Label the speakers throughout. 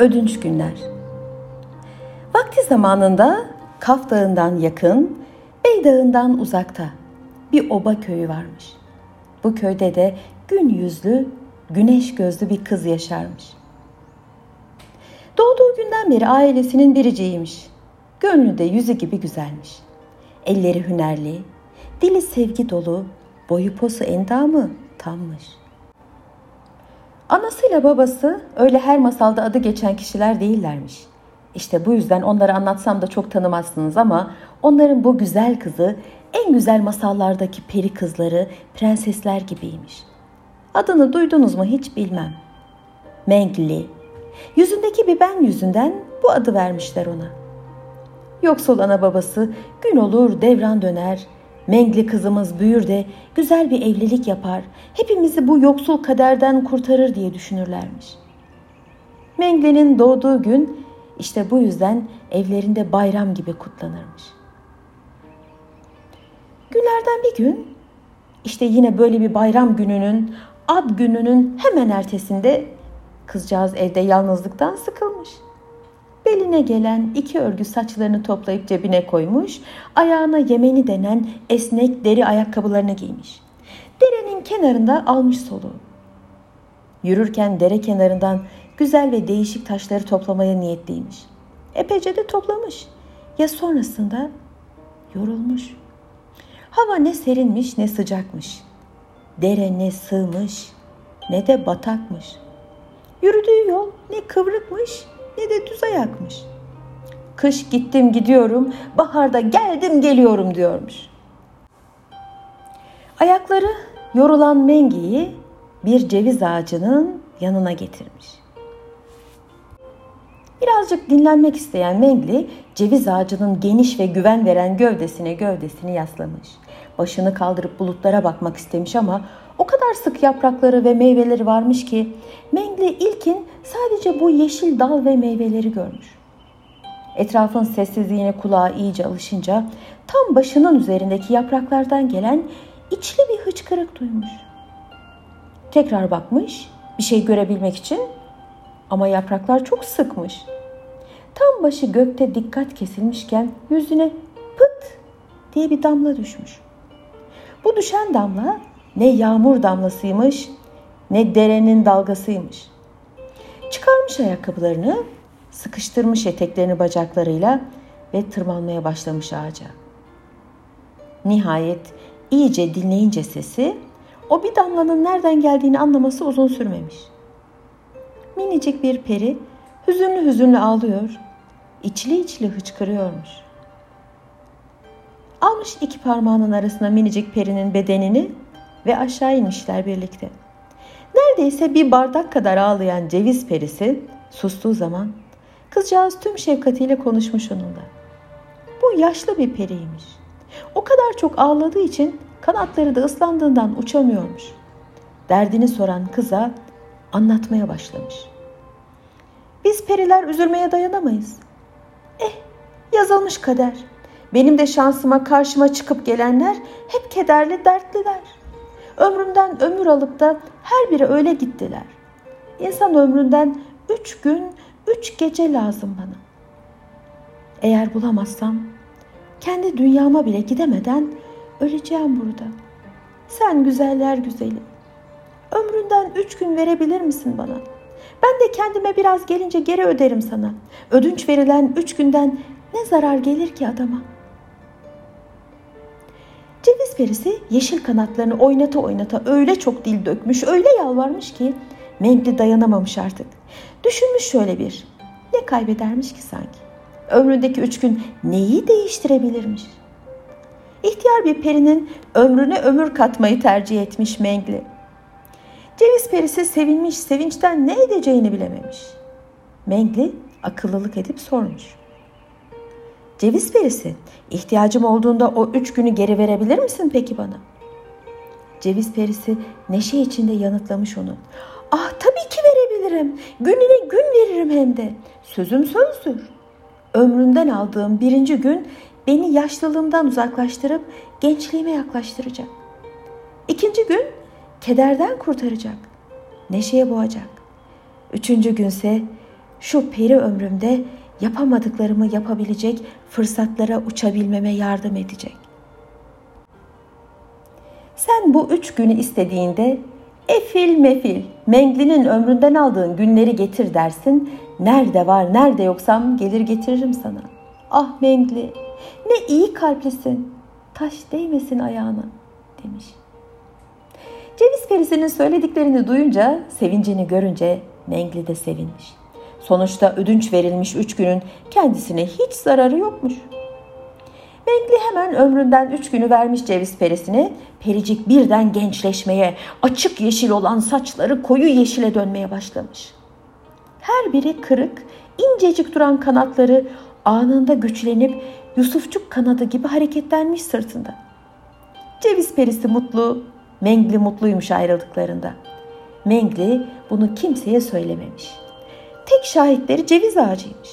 Speaker 1: Ödünç günler. Vakti zamanında Kaf Dağı'ndan yakın, Bey Dağı'ndan uzakta bir oba köyü varmış. Bu köyde de gün yüzlü, güneş gözlü bir kız yaşarmış. Doğduğu günden beri ailesinin biriciymiş. Gönlü de yüzü gibi güzelmiş. Elleri hünerli, dili sevgi dolu, boyu posu endamı tammış. Anasıyla babası öyle her masalda adı geçen kişiler değillermiş. İşte bu yüzden onları anlatsam da çok tanımazsınız ama onların bu güzel kızı en güzel masallardaki peri kızları, prensesler gibiymiş. Adını duydunuz mu hiç bilmem. Mengli. Yüzündeki bir ben yüzünden bu adı vermişler ona. Yoksul ana babası gün olur devran döner. Mengli kızımız büyür de güzel bir evlilik yapar. Hepimizi bu yoksul kaderden kurtarır diye düşünürlermiş. Mengli'nin doğduğu gün işte bu yüzden evlerinde bayram gibi kutlanırmış. Günlerden bir gün işte yine böyle bir bayram gününün, ad gününün hemen ertesinde kızcağız evde yalnızlıktan sıkılmış. Beline gelen iki örgü saçlarını toplayıp cebine koymuş, ayağına yemeni denen esnek deri ayakkabılarını giymiş. Derenin kenarında almış soluğu. Yürürken dere kenarından güzel ve değişik taşları toplamaya niyetliymiş. Epeyce de toplamış. Ya sonrasında yorulmuş. Hava ne serinmiş ne sıcakmış. Dere ne sığmış ne de batakmış. Yürüdüğü yol ne kıvrıkmış ayakmış. Kış gittim gidiyorum, baharda geldim geliyorum diyormuş. Ayakları yorulan Mengi'yi bir ceviz ağacının yanına getirmiş. Birazcık dinlenmek isteyen Mengli ceviz ağacının geniş ve güven veren gövdesine gövdesini yaslamış. Başını kaldırıp bulutlara bakmak istemiş ama o kadar sık yaprakları ve meyveleri varmış ki Mengli ilkin sadece bu yeşil dal ve meyveleri görmüş. Etrafın sessizliğine kulağı iyice alışınca tam başının üzerindeki yapraklardan gelen içli bir hıçkırık duymuş. Tekrar bakmış bir şey görebilmek için ama yapraklar çok sıkmış. Tam başı gökte dikkat kesilmişken yüzüne pıt diye bir damla düşmüş. Bu düşen damla ne yağmur damlasıymış ne derenin dalgasıymış. Çıkarmış ayakkabılarını, sıkıştırmış eteklerini bacaklarıyla ve tırmanmaya başlamış ağaca. Nihayet iyice dinleyince sesi, o bir damlanın nereden geldiğini anlaması uzun sürmemiş. Minicik bir peri hüzünlü hüzünlü ağlıyor, içli içli hıçkırıyormuş. Almış iki parmağının arasına minicik perinin bedenini ve aşağı inmişler birlikte. Neredeyse bir bardak kadar ağlayan ceviz perisi sustuğu zaman kızcağız tüm şefkatiyle konuşmuş onunla. Bu yaşlı bir periymiş. O kadar çok ağladığı için kanatları da ıslandığından uçamıyormuş. Derdini soran kıza anlatmaya başlamış. Biz periler üzülmeye dayanamayız. Eh, yazılmış kader. Benim de şansıma karşıma çıkıp gelenler hep kederli, dertliler. Ömrümden ömür alıp da her biri öyle gittiler. İnsan ömründen üç gün, üç gece lazım bana. Eğer bulamazsam kendi dünyama bile gidemeden öleceğim burada. Sen güzeller güzeli. Ömründen üç gün verebilir misin bana? Ben de kendime biraz gelince geri öderim sana. Ödünç verilen üç günden ne zarar gelir ki adama?'' Ceviz perisi yeşil kanatlarını oynata oynata öyle çok dil dökmüş, öyle yalvarmış ki Mengli dayanamamış artık. Düşünmüş şöyle bir, ne kaybedermiş ki sanki? Ömründeki üç gün neyi değiştirebilirmiş? İhtiyar bir perinin ömrüne ömür katmayı tercih etmiş Mengli. Ceviz perisi sevinmiş, sevinçten ne edeceğini bilememiş. Mengli akıllılık edip sormuş. Ceviz perisi, ihtiyacım olduğunda o üç günü geri verebilir misin peki bana? Ceviz perisi neşe içinde yanıtlamış onu. Ah tabii ki verebilirim. Gününe gün veririm hem de. Sözüm sözdür. Ömründen aldığım birinci gün beni yaşlılığımdan uzaklaştırıp gençliğime yaklaştıracak. İkinci gün kederden kurtaracak. Neşeye boğacak. Üçüncü günse şu peri ömrümde yapamadıklarımı yapabilecek fırsatlara uçabilmeme yardım edecek. Sen bu üç günü istediğinde efil mefil Mengli'nin ömründen aldığın günleri getir dersin. Nerede var nerede yoksam gelir getiririm sana. Ah Mengli ne iyi kalplisin. Taş değmesin ayağına demiş. Ceviz perisinin söylediklerini duyunca, sevincini görünce Mengli de sevinmiş. Sonuçta ödünç verilmiş üç günün kendisine hiç zararı yokmuş. Mengli hemen ömründen üç günü vermiş ceviz perisine. Pericik birden gençleşmeye, açık yeşil olan saçları koyu yeşile dönmeye başlamış. Her biri kırık, incecik duran kanatları anında güçlenip Yusufçuk kanadı gibi hareketlenmiş sırtında. Ceviz perisi mutlu, Mengli mutluymuş ayrıldıklarında. Mengli bunu kimseye söylememiş. Tek şahitleri ceviz ağacıymış.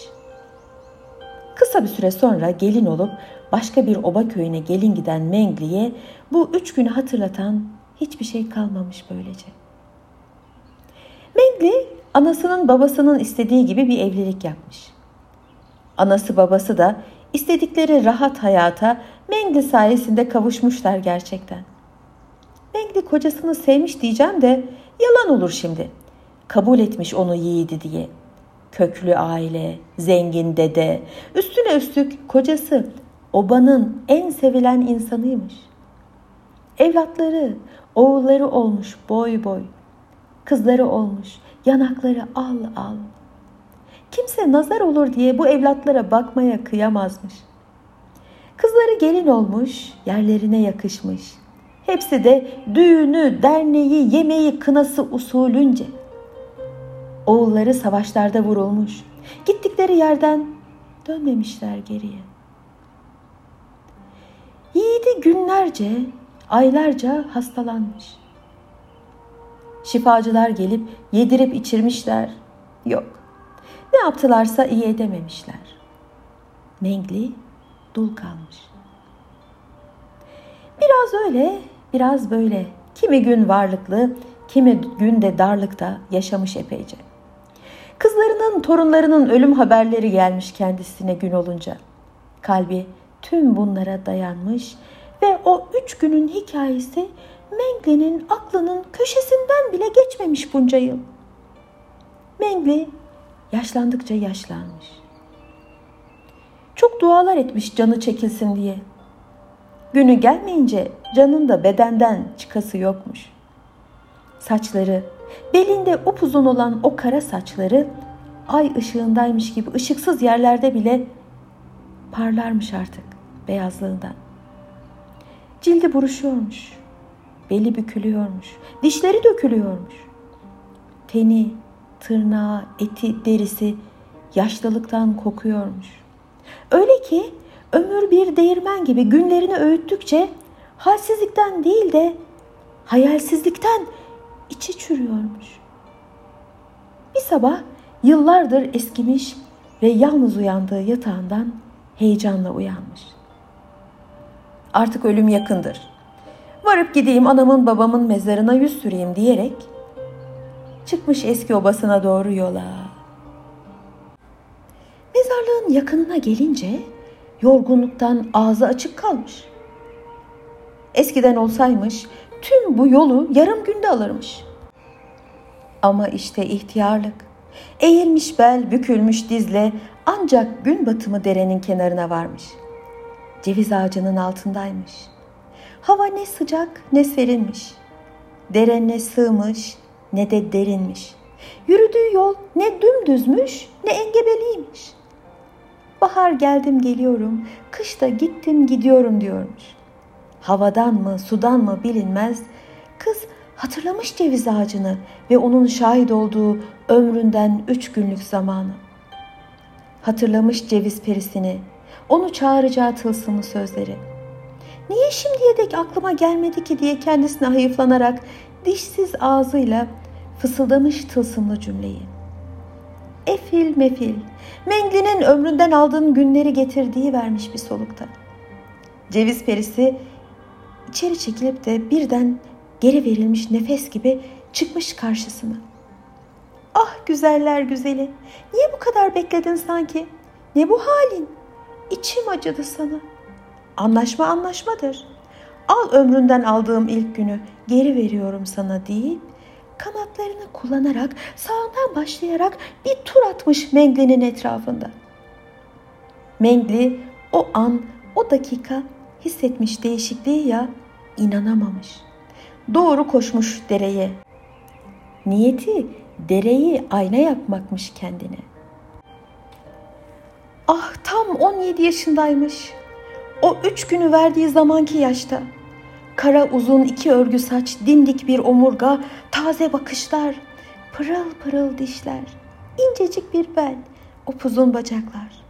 Speaker 1: Kısa bir süre sonra gelin olup başka bir oba köyüne gelin giden Mengli'ye bu üç günü hatırlatan hiçbir şey kalmamış böylece. Mengli anasının babasının istediği gibi bir evlilik yapmış. Anası babası da istedikleri rahat hayata Mengli sayesinde kavuşmuşlar gerçekten. Mengli kocasını sevmiş diyeceğim de yalan olur şimdi. Kabul etmiş onu yiğidi diye. Köklü aile, zengin dede, üstüne üstlük kocası obanın en sevilen insanıymış. Evlatları, oğulları olmuş boy boy. Kızları olmuş, yanakları al al. Kimse nazar olur diye bu evlatlara bakmaya kıyamazmış. Kızları gelin olmuş, yerlerine yakışmış. Hepsi de düğünü, derneği, yemeği, kınası usulünce. Oğulları savaşlarda vurulmuş. Gittikleri yerden dönmemişler geriye. Yiğidi günlerce, aylarca hastalanmış. Şifacılar gelip yedirip içirmişler. Yok. Ne yaptılarsa iyi edememişler. Mengli dul kalmış. Biraz öyle, biraz böyle. Kimi gün varlıklı, kimi gün de darlıkta yaşamış epeyce. Kızlarının, torunlarının ölüm haberleri gelmiş kendisine gün olunca. Kalbi tüm bunlara dayanmış ve o üç günün hikayesi Mengli'nin aklının köşesinden bile geçmemiş bunca yıl. Mengli yaşlandıkça yaşlanmış. Çok dualar etmiş canı çekilsin diye. Günü gelmeyince canın da bedenden çıkası yokmuş. Saçları, belinde upuzun olan o kara saçları ay ışığındaymış gibi ışıksız yerlerde bile parlarmış artık beyazlığından. Cildi buruşuyormuş, beli bükülüyormuş, dişleri dökülüyormuş. Teni, tırnağı, eti, derisi yaşlılıktan kokuyormuş. Öyle ki ömür bir değirmen gibi günlerini öğüttükçe halsizlikten değil de hayalsizlikten içi çürüyormuş. Bir sabah yıllardır eskimiş ve yalnız uyandığı yatağından heyecanla uyanmış. Artık ölüm yakındır. Varıp gideyim anamın babamın mezarına yüz süreyim diyerek çıkmış eski obasına doğru yola. Mezarlığın yakınına gelince yorgunluktan ağzı açık kalmış. Eskiden olsaymış tüm bu yolu yarım günde alırmış. Ama işte ihtiyarlık. Eğilmiş bel, bükülmüş dizle ancak gün batımı derenin kenarına varmış. Ceviz ağacının altındaymış. Hava ne sıcak ne serinmiş. Dere ne sığmış ne de derinmiş. Yürüdüğü yol ne dümdüzmüş ne engebeliymiş. Bahar geldim geliyorum, kışta gittim gidiyorum diyormuş. Havadan mı sudan mı bilinmez kız hatırlamış ceviz ağacını ve onun şahit olduğu ömründen üç günlük zamanı. Hatırlamış ceviz perisini, onu çağıracağı tılsımlı sözleri. Niye şimdiye dek aklıma gelmedi ki diye kendisine hayıflanarak dişsiz ağzıyla fısıldamış tılsımlı cümleyi. Efil mefil, Mengli'nin ömründen aldığın günleri getirdiği vermiş bir solukta. Ceviz perisi içeri çekilip de birden geri verilmiş nefes gibi çıkmış karşısına. Ah güzeller güzeli. Niye bu kadar bekledin sanki? Ne bu halin? İçim acıdı sana. Anlaşma anlaşmadır. Al ömründen aldığım ilk günü geri veriyorum sana deyip kanatlarını kullanarak sağından başlayarak bir tur atmış Mengli'nin etrafında. Mengli o an, o dakika hissetmiş değişikliği ya inanamamış. Doğru koşmuş dereye. Niyeti dereyi ayna yapmakmış kendine. Ah tam 17 yaşındaymış. O üç günü verdiği zamanki yaşta. Kara uzun iki örgü saç, dimdik bir omurga, taze bakışlar, pırıl pırıl dişler, incecik bir bel, upuzun bacaklar.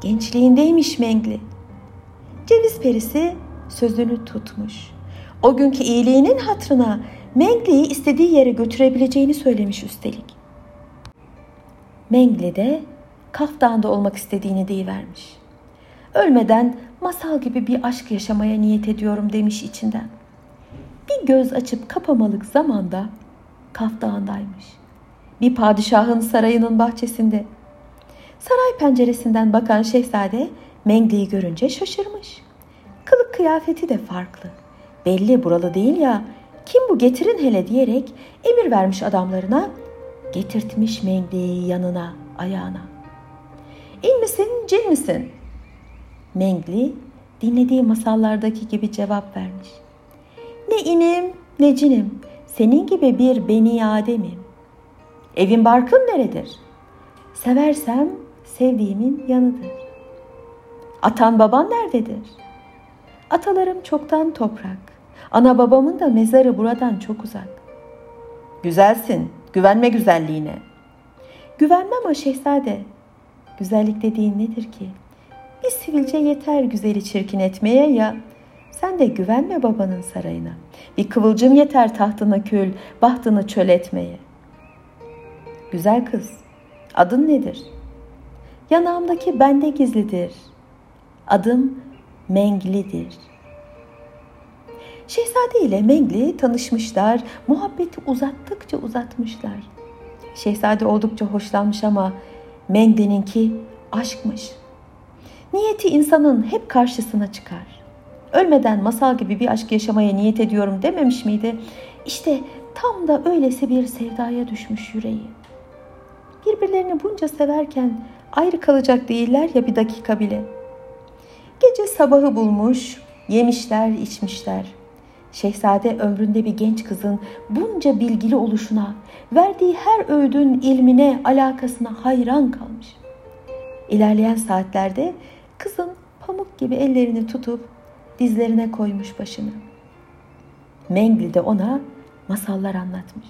Speaker 1: Gençliğindeymiş Mengli. Ceviz perisi sözünü tutmuş. O günkü iyiliğinin hatrına Mengli'yi istediği yere götürebileceğini söylemiş üstelik. Mengli de Kaf Dağı'nda olmak istediğini deyivermiş. Ölmeden masal gibi bir aşk yaşamaya niyet ediyorum demiş içinden. Bir göz açıp kapamalık zamanda Kaf Dağı'ndaymış. Bir padişahın sarayının bahçesinde. Saray penceresinden bakan şehzade Mengli'yi görünce şaşırmış. Kılık kıyafeti de farklı. Belli buralı değil ya kim bu getirin hele diyerek emir vermiş adamlarına getirtmiş Mengli'yi yanına ayağına. İn misin cin misin Mengli dinlediği masallardaki gibi cevap vermiş. Ne inim ne cinim, senin gibi bir beni Adem'im. Evin barkın neredir? Seversem sevdiğimin yanıdır. Atan baban nerededir? Atalarım çoktan toprak. Ana babamın da mezarı buradan çok uzak. Güzelsin, güvenme güzelliğine. Güvenmem o şehzade. Güzellik dediğin nedir ki? Bir sivilce yeter güzeli çirkin etmeye ya. Sen de güvenme babanın sarayına. Bir kıvılcım yeter tahtına kül, bahtını çöl etmeye. Güzel kız, adın nedir? Yanağımdaki bende gizlidir. Adım Mengli'dir. Şehzade ile Mengli tanışmışlar, muhabbeti uzattıkça uzatmışlar. Şehzade oldukça hoşlanmış ama Mengli'ninki aşkmış.'' Niyeti insanın hep karşısına çıkar. Ölmeden masal gibi bir aşk yaşamaya niyet ediyorum dememiş miydi? İşte tam da öylesi bir sevdaya düşmüş yüreği. Birbirlerini bunca severken ayrı kalacak değiller ya bir dakika bile. Gece sabahı bulmuş, yemişler, içmişler. Şehzade ömründe bir genç kızın bunca bilgili oluşuna, verdiği her öğüdün ilmine, alakasına hayran kalmış. İlerleyen saatlerde Kızın pamuk gibi ellerini tutup dizlerine koymuş başını. Mengli de ona masallar anlatmış.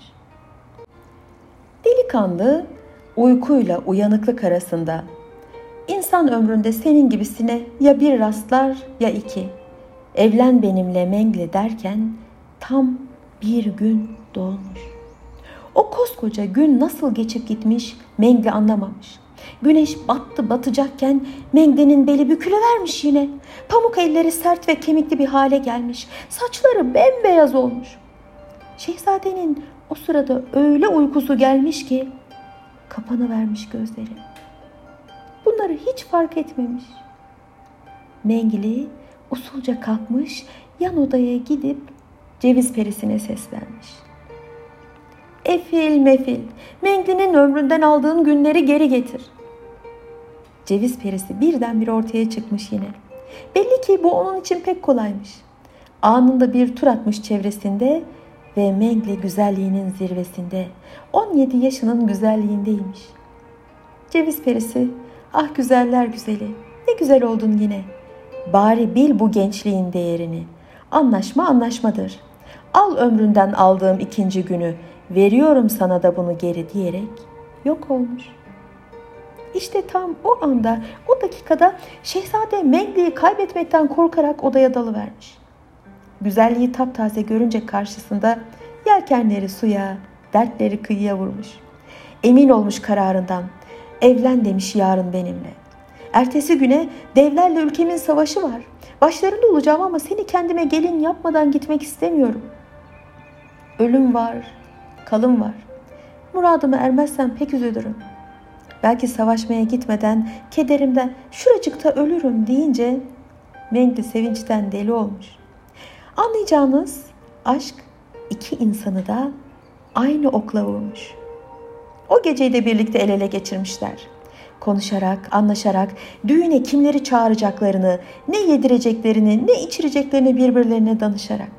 Speaker 1: Delikanlı uykuyla uyanıklık arasında insan ömründe senin gibisine ya bir rastlar ya iki. Evlen benimle Mengli derken tam bir gün dolmuş. O koskoca gün nasıl geçip gitmiş Mengli anlamamış. Güneş battı batacakken Mengde'nin beli bükülüvermiş yine. Pamuk elleri sert ve kemikli bir hale gelmiş. Saçları bembeyaz olmuş. Şehzadenin o sırada öyle uykusu gelmiş ki kapanı vermiş gözleri. Bunları hiç fark etmemiş. Mengili usulca kalkmış, yan odaya gidip ceviz perisine seslenmiş. Efil mefil, Mengli'nin ömründen aldığın günleri geri getir. Ceviz perisi birdenbire ortaya çıkmış yine. Belli ki bu onun için pek kolaymış. Anında bir tur atmış çevresinde ve Mengle güzelliğinin zirvesinde. 17 yaşının güzelliğindeymiş. Ceviz perisi, ah güzeller güzeli, ne güzel oldun yine. Bari bil bu gençliğin değerini. Anlaşma anlaşmadır. Al ömründen aldığım ikinci günü, veriyorum sana da bunu geri diyerek yok olmuş.'' İşte tam o anda, o dakikada şehzade Mengli'yi kaybetmekten korkarak odaya dalıvermiş. Güzelliği taptaze görünce karşısında yelkenleri suya, dertleri kıyıya vurmuş. Emin olmuş kararından. Evlen demiş yarın benimle. Ertesi güne devlerle ülkemin savaşı var. Başlarında olacağım ama seni kendime gelin yapmadan gitmek istemiyorum. Ölüm var, kalım var. Muradıma ermezsem pek üzülürüm. Belki savaşmaya gitmeden kederimden şuracıkta ölürüm deyince Mengli sevinçten deli olmuş. Anlayacağınız aşk iki insanı da aynı okla vurmuş. O geceyi de birlikte el ele geçirmişler. Konuşarak, anlaşarak, düğüne kimleri çağıracaklarını, ne yedireceklerini, ne içireceklerini birbirlerine danışarak.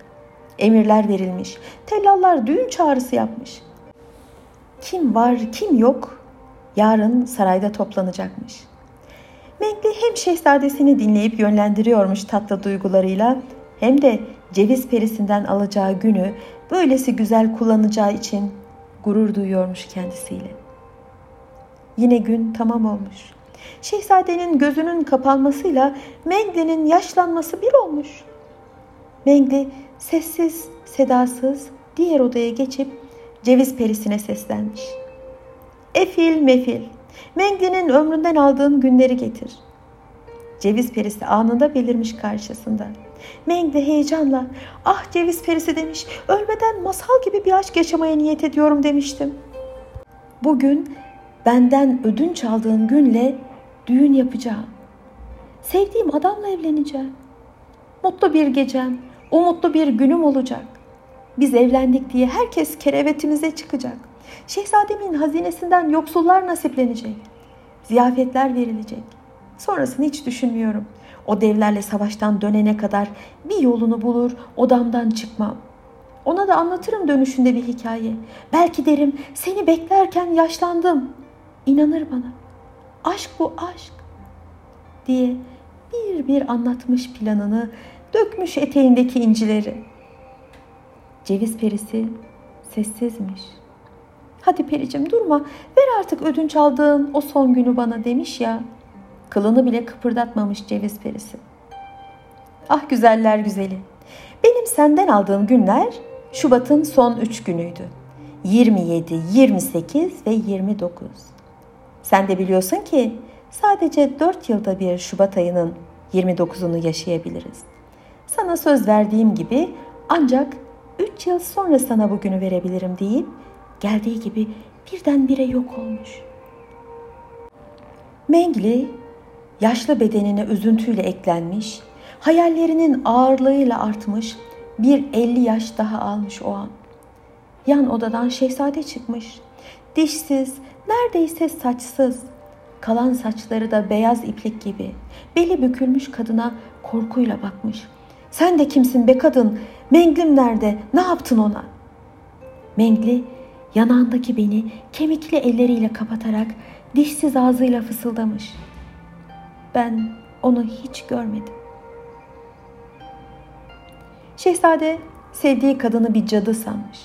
Speaker 1: Emirler verilmiş, tellallar düğün çağrısı yapmış. Kim var, kim yok, yarın sarayda toplanacakmış. Mengli hem şehzadesini dinleyip yönlendiriyormuş tatlı duygularıyla, hem de ceviz perisinden alacağı günü böylesi güzel kullanacağı için gurur duyuyormuş kendisiyle. Yine gün tamam olmuş. Şehzadenin gözünün kapanmasıyla Mengli'nin yaşlanması bir olmuş. Mengli sessiz, sedasız diğer odaya geçip ceviz perisine seslenmiş. Efil mefil, Mengli'nin ömründen aldığın günleri getir. Ceviz perisi anında belirmiş karşısında. Mengli heyecanla ah ceviz perisi demiş ölmeden masal gibi bir aşk yaşamaya niyet ediyorum demiştim. Bugün benden ödünç aldığın günle düğün yapacağım. Sevdiğim adamla evleneceğim. Mutlu bir gecem, umutlu bir günüm olacak. Biz evlendik diye herkes kerevetimize çıkacak. Şehzademin hazinesinden yoksullar nasiplenecek. Ziyafetler verilecek. Sonrasını hiç düşünmüyorum. O devlerle savaştan dönene kadar bir yolunu bulur, odamdan çıkmam. Ona da anlatırım dönüşünde bir hikaye. Belki derim seni beklerken yaşlandım. İnanır bana. Aşk bu aşk diye bir bir anlatmış planını, dökmüş eteğindeki incileri. Ceviz perisi sessizmiş. Hadi pericim durma, ver artık ödünç aldığın o son günü bana demiş ya. Kılını bile kıpırdatmamış ceviz perisi. Ah güzeller güzeli. Benim senden aldığım günler Şubat'ın son üç günüydü. 27, 28 ve 29. Sen de biliyorsun ki sadece 4 yılda bir Şubat ayının 29'unu yaşayabiliriz. Sana söz verdiğim gibi ancak 3 yıl sonra sana bugünü verebilirim deyip geldiği gibi birdenbire yok olmuş. Mengli yaşlı bedenine üzüntüyle eklenmiş, hayallerinin ağırlığıyla artmış, bir elli yaş daha almış o an. Yan odadan şehzade çıkmış. Dişsiz, neredeyse saçsız. Kalan saçları da beyaz iplik gibi. Beli bükülmüş kadına korkuyla bakmış. Sen de kimsin be kadın? Menglim nerede? Ne yaptın ona? Mengli yanağındaki beni kemikli elleriyle kapatarak dişsiz ağzıyla fısıldamış. Ben onu hiç görmedim. Şehzade sevdiği kadını bir cadı sanmış.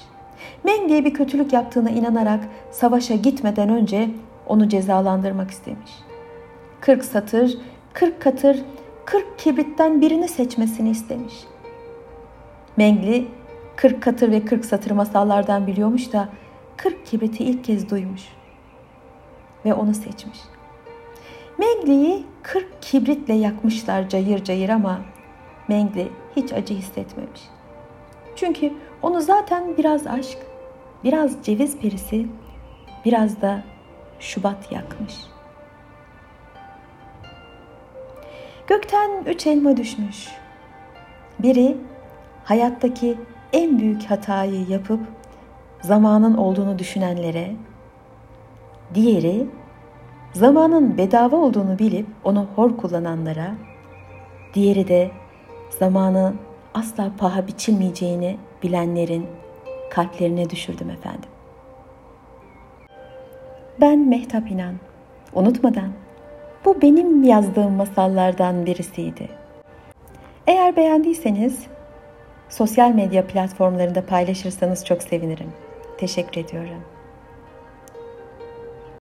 Speaker 1: Menge'ye bir kötülük yaptığına inanarak savaşa gitmeden önce onu cezalandırmak istemiş. Kırk satır, kırk katır, kırk kibritten birini seçmesini istemiş. Mengli kırk katır ve kırk satır masallardan biliyormuş da kırk kibriti ilk kez duymuş ve onu seçmiş. Mengli'yi kırk kibritle yakmışlar cayır cayır ama Mengli hiç acı hissetmemiş. Çünkü onu zaten biraz aşk, biraz ceviz perisi, biraz da Şubat yakmış. Gökten üç elma düşmüş. Biri hayattaki en büyük hatayı yapıp zamanın olduğunu düşünenlere, diğeri zamanın bedava olduğunu bilip onu hor kullananlara, diğeri de zamanı asla paha biçilmeyeceğini bilenlerin kalplerine düşürdüm efendim. Ben Mehtap İnan. Unutmadan bu benim yazdığım masallardan birisiydi. Eğer beğendiyseniz sosyal medya platformlarında paylaşırsanız çok sevinirim. Teşekkür ediyorum.